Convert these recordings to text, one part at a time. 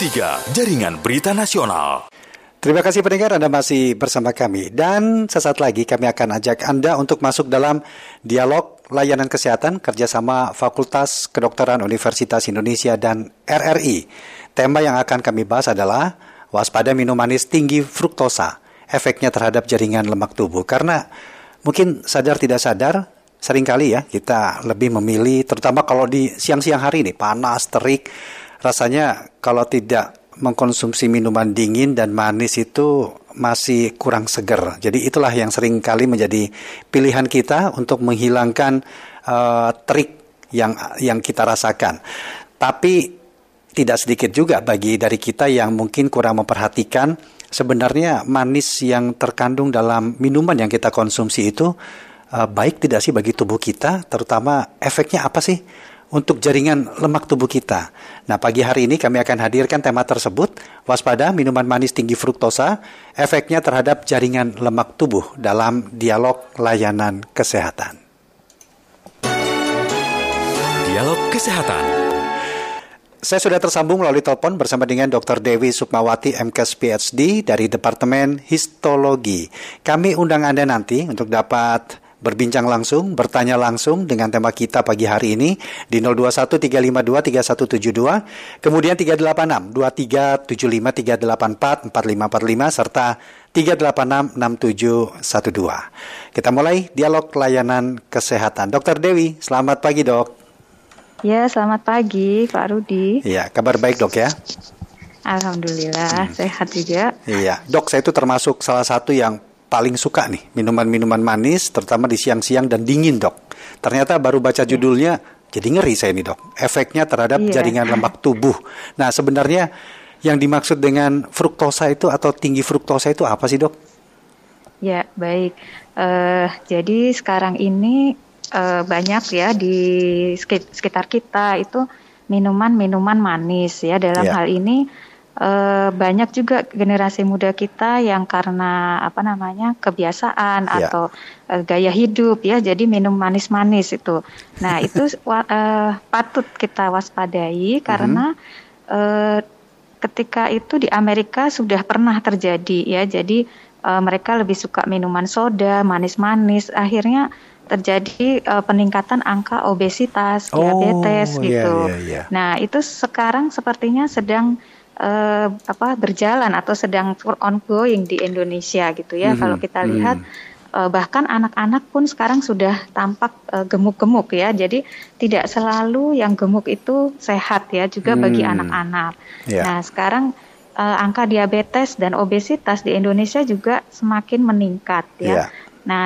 103 Jaringan Berita Nasional. Terima kasih pendengar Anda masih bersama kami dan sesaat lagi kami akan ajak Anda untuk masuk dalam dialog layanan kesehatan kerjasama Fakultas Kedokteran Universitas Indonesia dan RRI. Tema yang akan kami bahas adalah waspada minum manis tinggi fruktosa, efeknya terhadap jaringan lemak tubuh. Karena mungkin sadar tidak sadar sering kali ya kita lebih memilih terutama kalau di siang-siang hari ini panas terik rasanya kalau tidak mengkonsumsi minuman dingin dan manis itu masih kurang seger. Jadi itulah yang sering kali menjadi pilihan kita untuk menghilangkan uh, trik yang yang kita rasakan. Tapi tidak sedikit juga bagi dari kita yang mungkin kurang memperhatikan sebenarnya manis yang terkandung dalam minuman yang kita konsumsi itu uh, baik tidak sih bagi tubuh kita, terutama efeknya apa sih? Untuk jaringan lemak tubuh kita. Nah, pagi hari ini kami akan hadirkan tema tersebut, waspada minuman manis tinggi fruktosa, efeknya terhadap jaringan lemak tubuh dalam dialog layanan kesehatan. Dialog Kesehatan. Saya sudah tersambung melalui telepon bersama dengan Dr. Dewi Sukmawati MKes PhD dari Departemen Histologi. Kami undang Anda nanti untuk dapat berbincang langsung, bertanya langsung dengan tema kita pagi hari ini di 0213523172, kemudian 386 2375 384 4545 serta 386 6712. Kita mulai dialog layanan kesehatan. Dokter Dewi, selamat pagi dok. Ya, selamat pagi Pak Rudi. Iya, kabar baik dok ya. Alhamdulillah, hmm. sehat juga. Iya, dok saya itu termasuk salah satu yang paling suka nih minuman-minuman manis, terutama di siang-siang dan dingin dok. Ternyata baru baca judulnya jadi ngeri saya nih dok. Efeknya terhadap yeah. jaringan lemak tubuh. Nah sebenarnya yang dimaksud dengan fruktosa itu atau tinggi fruktosa itu apa sih dok? Ya baik. Uh, jadi sekarang ini uh, banyak ya di sekitar kita itu minuman-minuman manis ya dalam yeah. hal ini uh, banyak juga generasi muda kita yang karena apa namanya kebiasaan yeah. atau uh, gaya hidup ya jadi minum manis-manis itu. Nah itu uh, patut kita waspadai karena mm-hmm. uh, ketika itu di Amerika sudah pernah terjadi ya jadi mereka lebih suka minuman soda manis-manis akhirnya terjadi uh, peningkatan angka obesitas, diabetes oh, gitu. Yeah, yeah, yeah. Nah, itu sekarang sepertinya sedang uh, apa berjalan atau sedang ongoing di Indonesia gitu ya. Hmm, Kalau kita hmm. lihat uh, bahkan anak-anak pun sekarang sudah tampak uh, gemuk-gemuk ya. Jadi tidak selalu yang gemuk itu sehat ya juga hmm. bagi anak-anak. Yeah. Nah, sekarang uh, angka diabetes dan obesitas di Indonesia juga semakin meningkat ya. Yeah. Nah,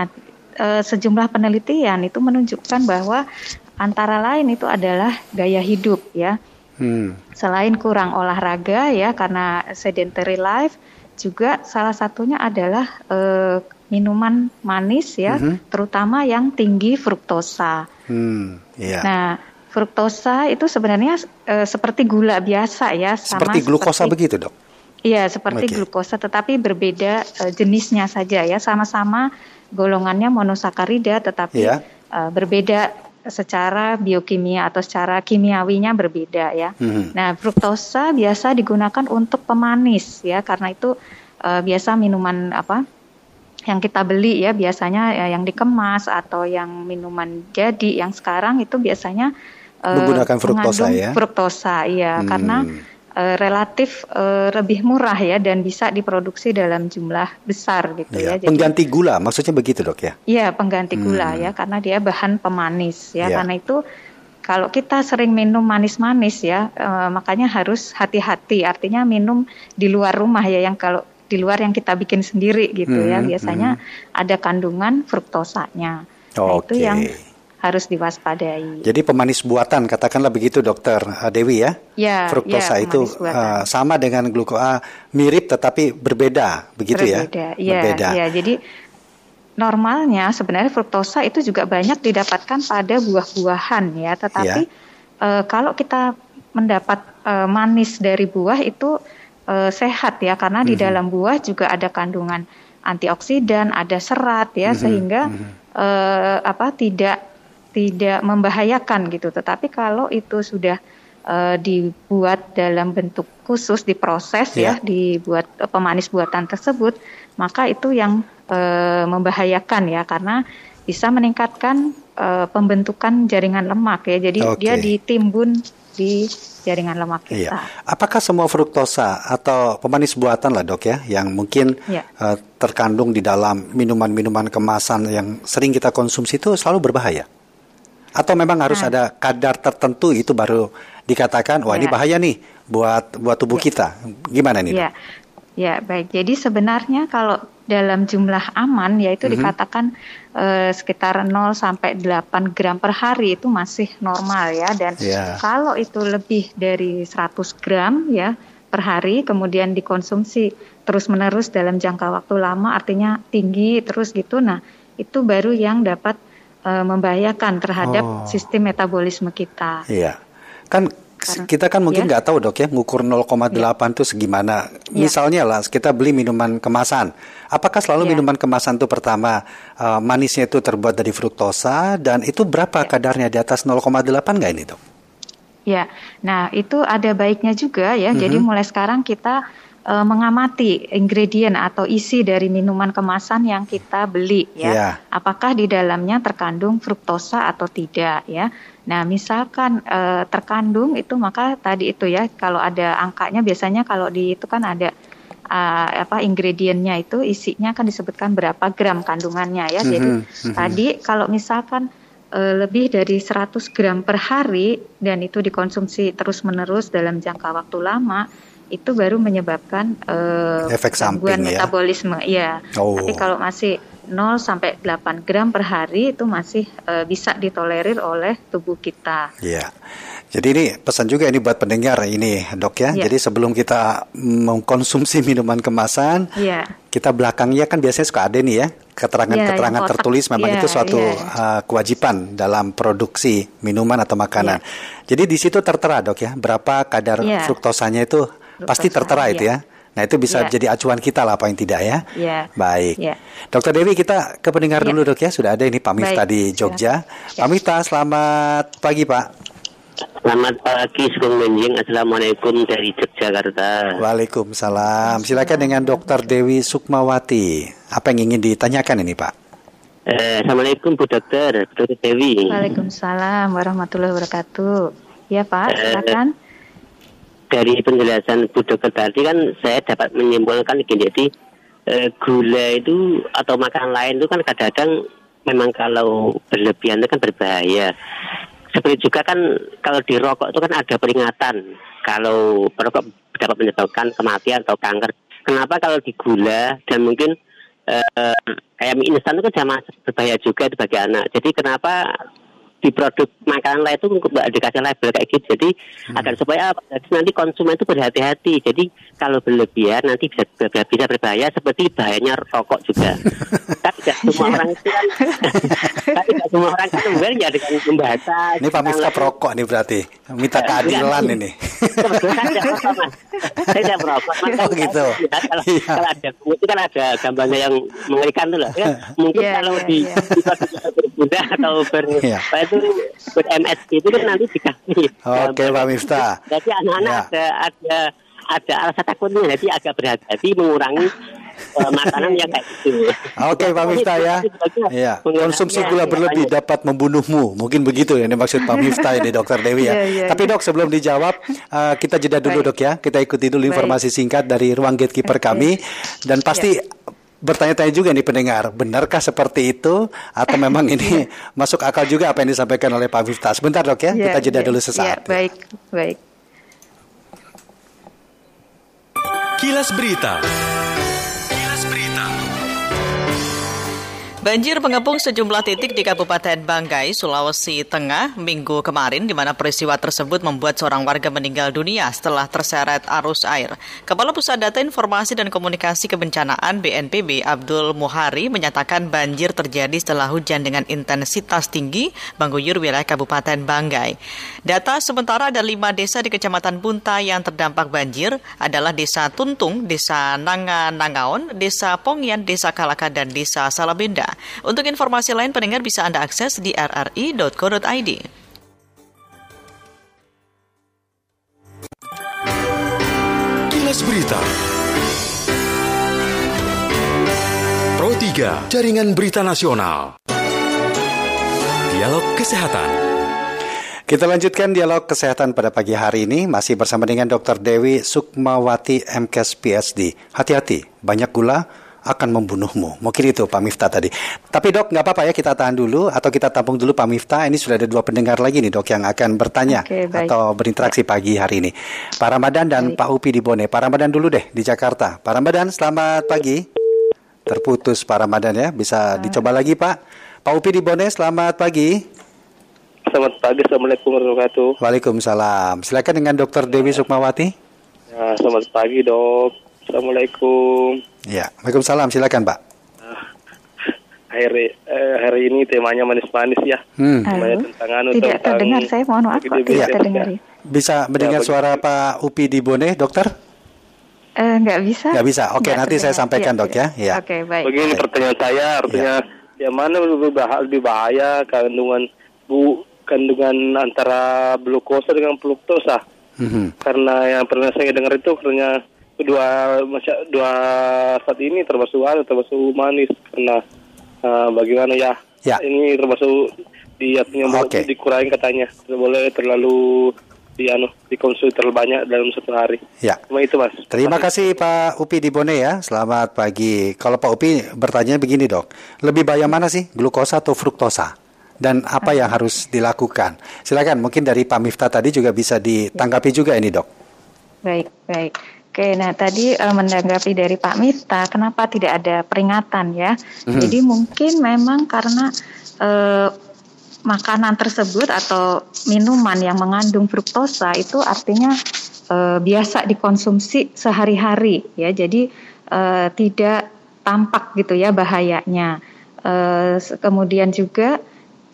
uh, sejumlah penelitian itu menunjukkan bahwa antara lain itu adalah gaya hidup ya. Hmm. Selain kurang olahraga ya karena sedentary life, juga salah satunya adalah uh, minuman manis ya, hmm. terutama yang tinggi fruktosa. Hmm, yeah. Nah, fruktosa itu sebenarnya uh, seperti gula biasa ya, sama seperti glukosa seperti, begitu dok? Iya, seperti okay. glukosa, tetapi berbeda uh, jenisnya saja ya, sama-sama golongannya monosakarida, tetapi yeah. uh, berbeda secara biokimia atau secara kimiawinya berbeda ya. Hmm. Nah, fruktosa biasa digunakan untuk pemanis ya karena itu uh, biasa minuman apa yang kita beli ya biasanya ya, yang dikemas atau yang minuman jadi yang sekarang itu biasanya uh, menggunakan fruktosa ya. Fruktosa iya hmm. karena uh, relatif uh, lebih murah ya dan bisa diproduksi dalam jumlah besar gitu ya. ya. Pengganti gula maksudnya begitu dok ya? Iya pengganti gula hmm. ya karena dia bahan pemanis ya, ya. karena itu kalau kita sering minum manis-manis ya uh, makanya harus hati-hati artinya minum di luar rumah ya yang kalau di luar yang kita bikin sendiri gitu ya. hmm, ya biasanya hmm. ada kandungan fruktosanya. Nah, okay. itu yang harus diwaspadai. Jadi pemanis buatan katakanlah begitu dokter uh, Dewi ya? Ya. Fruktosa ya, itu uh, sama dengan glukosa mirip tetapi berbeda begitu ya? berbeda. ya? Berbeda. Iya, jadi normalnya sebenarnya fruktosa itu juga banyak didapatkan pada buah-buahan ya, tetapi ya. Uh, kalau kita mendapat uh, manis dari buah itu uh, sehat ya karena mm -hmm. di mhm. dalam buah juga ada kandungan antioksidan, ada serat ya mm -hmm. sehingga mm -hmm. uh, apa tidak tidak membahayakan gitu. Tetapi kalau itu sudah uh, dibuat dalam bentuk khusus diproses yeah. ya dibuat uh, pemanis buatan tersebut maka itu yang uh, membahayakan ya karena bisa meningkatkan uh, pembentukan jaringan lemak ya jadi okay. dia ditimbun di jaringan lemak kita. Iya. Apakah semua fruktosa atau pemanis buatan lah dok ya, yang mungkin iya. uh, terkandung di dalam minuman-minuman kemasan yang sering kita konsumsi itu selalu berbahaya? Atau memang harus nah. ada kadar tertentu itu baru dikatakan, wah ya. ini bahaya nih buat buat tubuh ya. kita. Gimana nih? Ya. Ya, baik. Jadi sebenarnya kalau dalam jumlah aman yaitu mm -hmm. dikatakan uh, sekitar 0 sampai 8 gram per hari itu masih normal ya dan yeah. kalau itu lebih dari 100 gram ya per hari kemudian dikonsumsi terus-menerus dalam jangka waktu lama artinya tinggi terus gitu nah itu baru yang dapat uh, membahayakan terhadap oh. sistem metabolisme kita. Iya. Kan kita kan mungkin ya. nggak ya. tahu dok ya ngukur 0,8 ya. itu segimana. Ya. Misalnya lah kita beli minuman kemasan, apakah selalu ya. minuman kemasan itu pertama uh, manisnya itu terbuat dari fruktosa dan itu berapa ya. kadarnya di atas 0,8 nggak ini dok? Ya, nah itu ada baiknya juga ya. Mm -hmm. Jadi mulai sekarang kita uh, mengamati ingredient atau isi dari minuman kemasan yang kita beli ya. Yeah. Apakah di dalamnya terkandung fruktosa atau tidak ya. Nah, misalkan e, terkandung itu maka tadi itu ya kalau ada angkanya biasanya kalau di itu kan ada e, apa ingredientnya itu isinya kan disebutkan berapa gram kandungannya ya. Jadi mm -hmm. tadi kalau misalkan lebih dari 100 gram per hari dan itu dikonsumsi terus-menerus dalam jangka waktu lama itu baru menyebabkan e, efek samping ya. metabolisme ya. Oh. Tapi kalau masih 0 sampai 8 gram per hari itu masih uh, bisa ditolerir oleh tubuh kita. Iya. Jadi ini pesan juga ini buat pendengar ini, Dok ya. ya. Jadi sebelum kita mengkonsumsi minuman kemasan, ya. kita belakangnya kan biasanya suka ada nih ya keterangan-keterangan ya, tertulis memang ya, itu suatu ya. uh, kewajiban dalam produksi minuman atau makanan. Ya. Jadi di situ tertera, Dok ya, berapa kadar ya. fruktosanya itu pasti tertera ya. itu ya. Nah itu bisa ya. jadi acuan kita lah apa yang tidak ya. ya. Baik. Ya. Dokter Dewi kita ke pendengar ya. dulu dok ya. Sudah ada ini Pak Mifta di Jogja. Ya. Pak Mifta selamat pagi Pak. Selamat pagi, Sugeng Menjing. Assalamualaikum dari Yogyakarta. Waalaikumsalam. Silakan dengan Dokter Dewi Sukmawati. Apa yang ingin ditanyakan ini Pak? Eh, Assalamualaikum Bu Dokter, Bu Dokter Dewi. Waalaikumsalam warahmatullahi wabarakatuh. Ya Pak, eh, silakan. Eh, dari penjelasan Bu Dokter tadi kan saya dapat menyimpulkan gini jadi e, gula itu atau makanan lain itu kan kadang-kadang memang kalau berlebihan itu kan berbahaya. Seperti juga kan kalau di rokok itu kan ada peringatan kalau perokok dapat menyebabkan kematian atau kanker. Kenapa kalau di gula dan mungkin e, kayak mie instan itu kan sama berbahaya juga bagi anak. Jadi kenapa di produk makanan lain itu nggak dikasih label kayak gitu. Jadi hmm. agar supaya apa? Jadi nanti konsumen itu berhati-hati. Jadi kalau berlebihan nanti bisa bisa berbahaya seperti bahayanya rokok juga. Tapi tidak semua orang itu kan tapi tidak semua orang kan ya dengan membaca ini Pak Miftah perokok nih berarti. Minta keadilan ini. Saya tidak merokok oh gitu. Kalau, iya. kalau ada itu kan ada gambarnya yang mengerikan tuh loh. Ya mungkin yeah, kalau yeah, di, yeah. di, berbunda atau ber yeah itu ber MSG itu kan nanti dikasih. Oke okay, Pak Miftah. Jadi anak-anak ya. ada ada ada alasan takutnya jadi agak berhati-hati mengurangi uh, makanan yang kayak gitu. Oke okay, Pak Miftah ya. Iya. Konsumsi gula berlebih dapat membunuhmu. Mungkin begitu ya ini maksud Pak Miftah ini Dokter Dewi ya. yeah, yeah, Tapi Dok sebelum dijawab uh, kita jeda dulu Dok ya. Kita ikuti dulu informasi singkat dari ruang gatekeeper kami dan pasti bertanya-tanya juga nih pendengar, benarkah seperti itu atau memang ini masuk akal juga apa yang disampaikan oleh Pak Vifta? Sebentar dok ya, yeah, kita jeda yeah, dulu sesaat. Yeah, baik, baik. Kilas Berita. Banjir mengepung sejumlah titik di Kabupaten Banggai, Sulawesi Tengah minggu kemarin di mana peristiwa tersebut membuat seorang warga meninggal dunia setelah terseret arus air. Kepala Pusat Data Informasi dan Komunikasi Kebencanaan BNPB Abdul Muhari menyatakan banjir terjadi setelah hujan dengan intensitas tinggi mengguyur wilayah Kabupaten Banggai. Data sementara ada lima desa di Kecamatan Bunta yang terdampak banjir adalah Desa Tuntung, Desa Nangaon, Desa Pongyan, Desa Kalaka, dan Desa Salabenda. Untuk informasi lain pendengar bisa Anda akses di rri.co.id. Kilas Berita Pro 3, Jaringan Berita Nasional Dialog Kesehatan kita lanjutkan dialog kesehatan pada pagi hari ini masih bersama dengan Dr. Dewi Sukmawati MKes PhD. Hati-hati, banyak gula, akan membunuhmu. Mungkin itu Pak Miftah tadi. Tapi dok, nggak apa-apa ya kita tahan dulu atau kita tampung dulu Pak Miftah. Ini sudah ada dua pendengar lagi nih dok yang akan bertanya baik. atau berinteraksi pagi hari ini. Pak Ramadan dan Baik. Pak Upi di Bone. Pak Ramadan dulu deh di Jakarta. Pak Ramadan, selamat pagi. Terputus Pak Ramadan ya, bisa dicoba lagi Pak. Pak Upi di Bone, selamat pagi. Selamat pagi, Assalamualaikum warahmatullahi wabarakatuh. Waalaikumsalam. Silakan dengan Dr. Dewi Sukmawati. Ya, selamat pagi dok. Assalamualaikum. Ya, Waalaikumsalam. Silakan Pak. Hari, eh, hari ini temanya manis-manis ya. Hmm. Temanya tentang anu, Tidak tentang terdengar, saya mohon maaf kok epidemi tidak ya. terdengar. ya. Bisa mendengar Ya, suara Pak Upi di Bone, dokter? Eh, nggak bisa. Nggak bisa. Oke, Nggak nanti saya sampaikan, Iya, dok, ya. Iya. Oke, baik. Begini pertanyaan saya, artinya yang mana lebih bahaya, lebih bahaya kandungan bu kandungan antara glukosa dengan fruktosa? Mhm. Karena yang pernah saya dengar itu karena kedua dua saat ini termasuk anu, termasuk manis karena eh, bagaimana ya? Ya. Ini termasuk dietnya mau Oke. dikurangi katanya. Tidak boleh terlalu di anu dikonsumsi terlalu banyak dalam satu hari. Ya. Cuma itu mas. Terima kasih Pak Upi di Bone ya. Selamat pagi. Kalau Pak Upi bertanya begini dok, lebih bahaya mana sih glukosa atau fruktosa? Dan apa yang harus dilakukan? Silakan mungkin dari Pak Miftah tadi juga bisa ditanggapi juga ini dok. Baik, baik. Oke, nah tadi eh, menanggapi dari Pak Mita, kenapa tidak ada peringatan ya? Jadi mungkin memang karena eh, makanan tersebut atau minuman yang mengandung fruktosa itu artinya eh, biasa dikonsumsi sehari-hari ya. Jadi eh, tidak tampak gitu ya bahayanya. Se- kemudian juga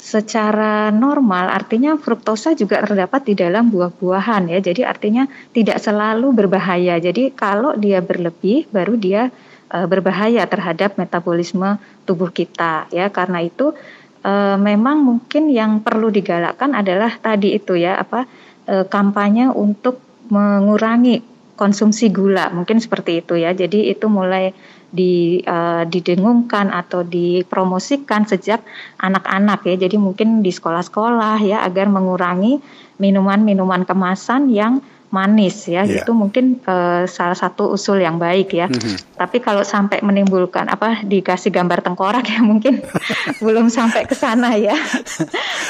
secara normal artinya fruktosa juga terdapat di dalam buah-buahan ya. Jadi artinya tidak selalu berbahaya. Jadi kalau dia berlebih baru dia eh, berbahaya terhadap metabolisme tubuh kita ya. Karena itu eh, memang mungkin yang perlu digalakkan adalah tadi itu ya apa eh, kampanye untuk mengurangi konsumsi gula mungkin seperti itu ya. Jadi itu mulai di eh, didengungkan atau dipromosikan sejak anak-anak ya. Jadi mungkin di sekolah-sekolah ya agar mengurangi minuman-minuman kemasan yang manis ya. Iya. Itu mungkin eh, salah satu usul yang baik ya. Mhm. Tapi kalau sampai menimbulkan apa dikasih gambar tengkorak ya mungkin belum sampai ke sana ya.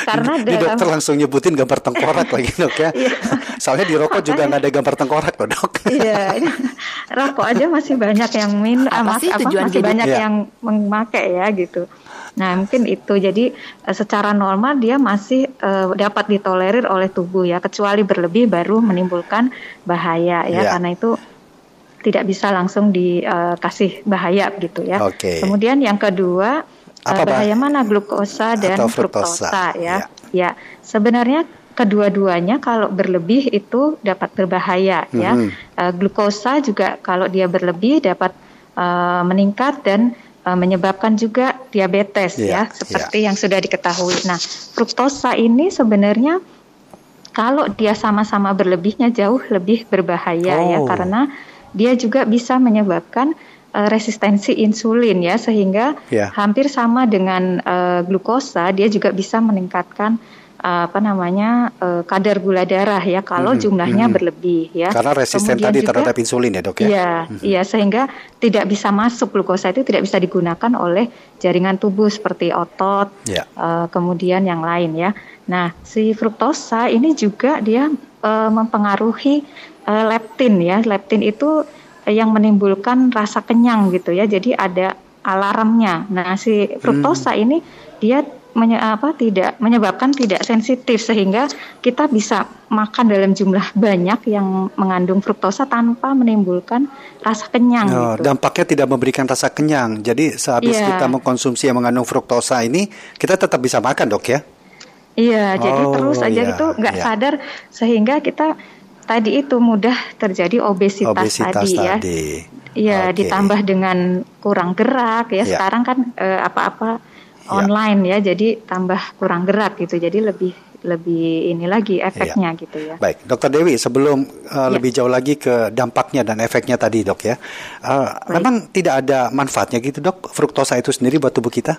Karena Ini dalam dokter langsung nyebutin gambar tengkorak lagi dok ya. Iya. Soalnya di rokok juga nggak ada gambar tengkorak loh dok. Iya, ini rokok aja masih banyak yang min, ah, Apa mas- sih apa, tujuan masih banyak Iya. yang memakai ya gitu. Nah mungkin itu jadi eh, secara normal dia masih eh, dapat ditolerir oleh tubuh ya, kecuali berlebih baru menimbulkan bahaya ya. Iya. Karena itu tidak bisa langsung dikasih bahaya gitu ya. Oke. Kemudian yang kedua eh, Apa, Bah? bahaya mana glukosa dan fruktosa, fruktosa iya. ya. Ya, sebenarnya kedua-duanya kalau berlebih itu dapat berbahaya ya. Mhm. Eh, glukosa juga kalau dia berlebih dapat eh, meningkat dan eh, menyebabkan juga diabetes Iya, ya, seperti yang sudah diketahui. Nah, fruktosa ini sebenarnya kalau dia sama-sama berlebihnya jauh lebih berbahaya ya Oh. karena dia juga bisa menyebabkan eh, resistensi insulin ya sehingga Ya. hampir sama dengan eh, glukosa dia juga bisa meningkatkan apa namanya eh, kadar gula darah ya kalau Mhm, jumlahnya mhm. berlebih ya. Karena resisten Kemudian tadi juga- terhadap insulin ya dok ya. Iya, iya sehingga tidak bisa masuk glukosa itu tidak bisa digunakan oleh jaringan tubuh seperti otot, Ya. eh, kemudian yang lain ya. Nah, si fruktosa ini juga dia eh, mempengaruhi eh, leptin ya. Leptin itu yang menimbulkan rasa kenyang gitu ya. Jadi ada alarmnya. Nah, si fruktosa ini dia menye- apa tidak menyebabkan tidak sensitif sehingga kita bisa makan dalam jumlah banyak yang mengandung fruktosa tanpa menimbulkan rasa kenyang Oh, gitu. dampaknya tidak memberikan rasa kenyang. Jadi sehabis Iya. kita mengkonsumsi yang mengandung fruktosa ini, kita tetap bisa makan dok ya. Iya, jadi Oh, terus aja iya, gitu nggak iya. sadar sehingga kita tadi itu mudah terjadi obesitas, Obesitas tadi ya. tadi. Iya, Oke. ditambah dengan kurang gerak ya. Iya. Sekarang kan eh, apa-apa. Online ya, jadi tambah kurang gerak gitu. Jadi lebih lebih ini lagi efeknya iya. gitu ya. Baik, Dokter Dewi, sebelum uh, ya. lebih jauh lagi ke dampaknya dan efeknya tadi, Dok ya. Uh, memang tidak ada manfaatnya gitu, Dok, fruktosa itu sendiri buat tubuh kita?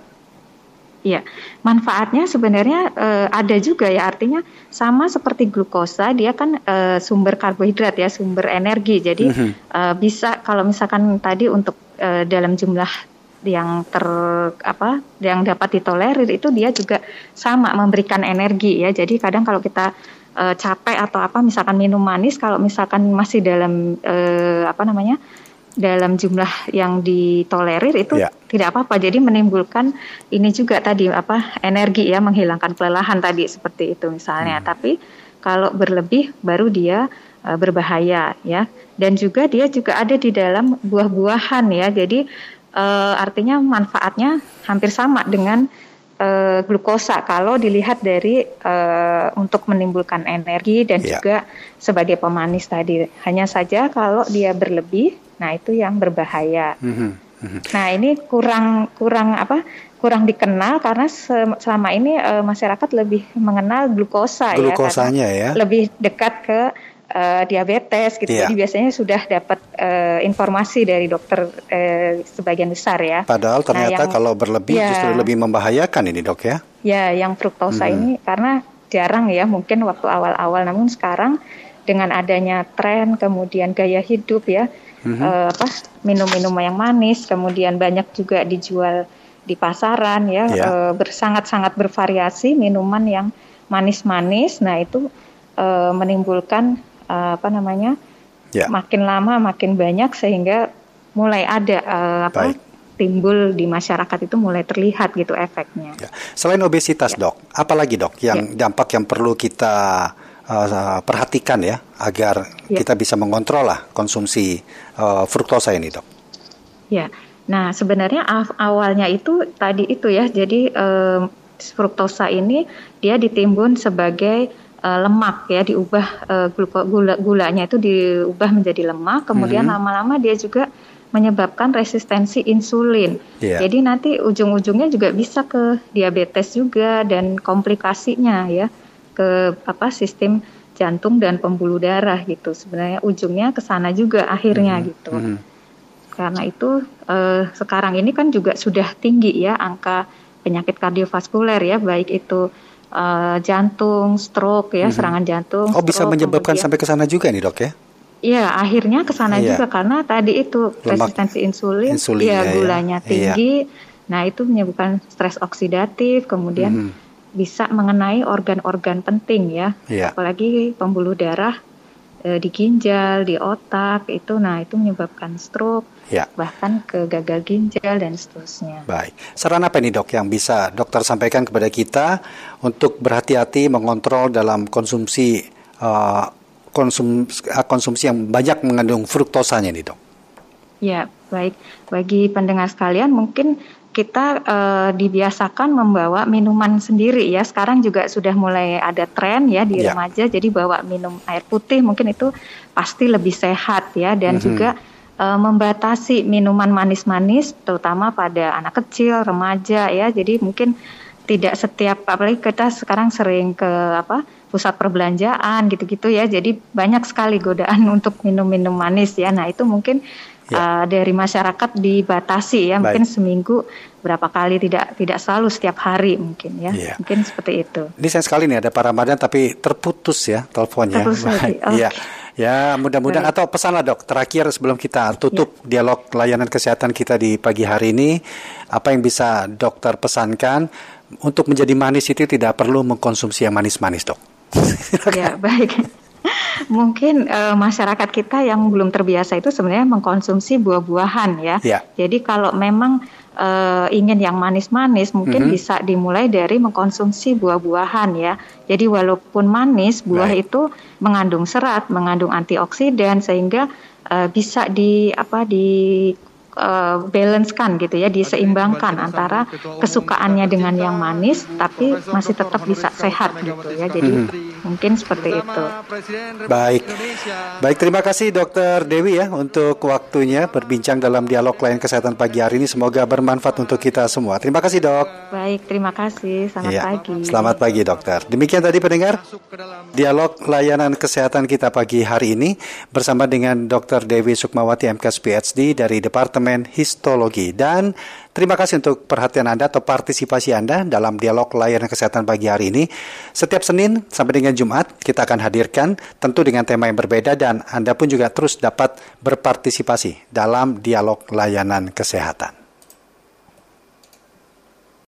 Iya, manfaatnya sebenarnya uh, ada juga ya artinya sama seperti glukosa dia kan uh, sumber karbohidrat ya sumber energi jadi mm -hmm. uh, bisa kalau misalkan tadi untuk dalam jumlah yang ter apa yang dapat ditolerir itu dia juga sama memberikan energi ya jadi kadang kalau kita uh, capek atau apa misalkan minum manis kalau misalkan masih dalam uh, apa namanya dalam jumlah yang ditolerir itu ya. tidak apa-apa. Jadi menimbulkan ini juga tadi apa energi ya menghilangkan kelelahan tadi seperti itu misalnya. Hmm. Tapi kalau berlebih baru dia uh, berbahaya ya. Dan juga dia juga ada di dalam buah-buahan ya. Jadi uh, artinya manfaatnya hampir sama dengan uh, glukosa kalau dilihat dari uh, untuk menimbulkan energi dan yeah. juga sebagai pemanis tadi. Hanya saja kalau dia berlebih, nah itu yang berbahaya. Mm -hmm. Nah ini kurang kurang apa? Kurang dikenal karena selama ini uh, masyarakat lebih mengenal glukosa ya, Glukosanya ya, ya. lebih dekat ke uh, diabetes gitu. Yeah. Jadi biasanya sudah dapat uh, informasi dari dokter uh, sebagian besar ya. Padahal nah, ternyata nah, yang, kalau berlebih ya, justru lebih membahayakan ini dok ya. Ya, yang fruktosa hmm. ini karena jarang ya mungkin waktu awal-awal, namun sekarang dengan adanya tren kemudian gaya hidup ya, hmm. uh, apa minum-minum yang manis, kemudian banyak juga dijual di pasaran ya, yeah. uh, bersangat-sangat bervariasi minuman yang manis-manis. Nah itu uh, menimbulkan uh, apa namanya yeah. makin lama makin banyak sehingga mulai ada uh, apa Baik. timbul di masyarakat itu mulai terlihat gitu efeknya. Ya. Selain obesitas ya. dok, apalagi dok yang ya. dampak yang perlu kita uh, perhatikan ya agar ya. kita bisa mengontrol lah konsumsi uh, fruktosa ini dok. Ya, nah sebenarnya awalnya itu tadi itu ya jadi fruktosa ini dia ditimbun sebagai uh, lemak ya diubah uh, gula gulanya itu diubah menjadi lemak kemudian hmm. lama-lama dia juga menyebabkan resistensi insulin. Yeah. Jadi nanti ujung-ujungnya juga bisa ke diabetes juga dan komplikasinya ya ke apa sistem jantung dan pembuluh darah gitu. Sebenarnya ujungnya ke sana juga akhirnya hmm. gitu. Hmm. Karena itu eh, sekarang ini kan juga sudah tinggi ya angka penyakit kardiovaskuler ya baik itu uh, jantung, stroke ya, mm -hmm. serangan jantung. Oh, stroke, bisa menyebabkan kemudian, sampai ke sana juga nih, Dok ya? Iya, akhirnya ke sana iya. juga karena tadi itu Lemak, resistensi insulin, insulin ya, ya gulanya ya. tinggi. Iya. Nah, itu menyebabkan stres oksidatif, kemudian mm -hmm. bisa mengenai organ-organ penting ya. Iya. Apalagi pembuluh darah e, di ginjal, di otak itu nah itu menyebabkan stroke, ya. bahkan ke gagal ginjal dan seterusnya. Baik. Saran apa ini dok yang bisa dokter sampaikan kepada kita untuk berhati-hati mengontrol dalam konsumsi uh, konsum, konsumsi yang banyak mengandung fruktosanya nih dok? Ya, baik. Bagi pendengar sekalian mungkin kita uh, dibiasakan membawa minuman sendiri ya. Sekarang juga sudah mulai ada tren ya di ya. remaja, jadi bawa minum air putih mungkin itu pasti lebih sehat ya dan mm -hmm. juga uh, membatasi minuman manis-manis, terutama pada anak kecil, remaja ya. Jadi mungkin tidak setiap apalagi kita sekarang sering ke apa pusat perbelanjaan gitu-gitu ya. Jadi banyak sekali godaan untuk minum-minum manis ya. Nah itu mungkin ya. uh, dari masyarakat dibatasi ya Baik. mungkin seminggu berapa kali tidak tidak selalu setiap hari mungkin ya ya. mungkin seperti itu. Ini saya sekali nih ada Pak Ramadan tapi terputus ya teleponnya. Terputus lagi. Iya. Ya mudah-mudahan atau pesanlah dok terakhir sebelum kita tutup ya. dialog layanan kesehatan kita di pagi hari ini apa yang bisa dokter pesankan untuk menjadi manis itu tidak perlu mengkonsumsi yang manis-manis dok. ya baik mungkin uh, masyarakat kita yang belum terbiasa itu sebenarnya mengkonsumsi buah-buahan ya. ya. Jadi kalau memang uh, ingin yang manis-manis mungkin mm -hmm. bisa dimulai dari mengkonsumsi buah-buahan ya. Jadi walaupun manis buah right. itu mengandung serat, mengandung antioksidan sehingga uh, bisa di apa di uh, balance kan gitu ya, diseimbangkan antara kesukaannya dengan yang manis, tapi masih tetap bisa sehat gitu ya. Jadi hmm. mungkin seperti itu. Baik, baik terima kasih Dokter Dewi ya untuk waktunya berbincang dalam dialog lain kesehatan pagi hari ini. Semoga bermanfaat untuk kita semua. Terima kasih dok. Baik, terima kasih. Selamat ya, pagi. Selamat pagi dokter. Demikian tadi pendengar dialog layanan kesehatan kita pagi hari ini bersama dengan Dokter Dewi Sukmawati MKes PhD dari Departemen Histologi dan terima kasih untuk perhatian Anda atau partisipasi Anda dalam dialog layanan kesehatan pagi hari ini. Setiap Senin sampai dengan Jumat kita akan hadirkan tentu dengan tema yang berbeda dan Anda pun juga terus dapat berpartisipasi dalam dialog layanan kesehatan.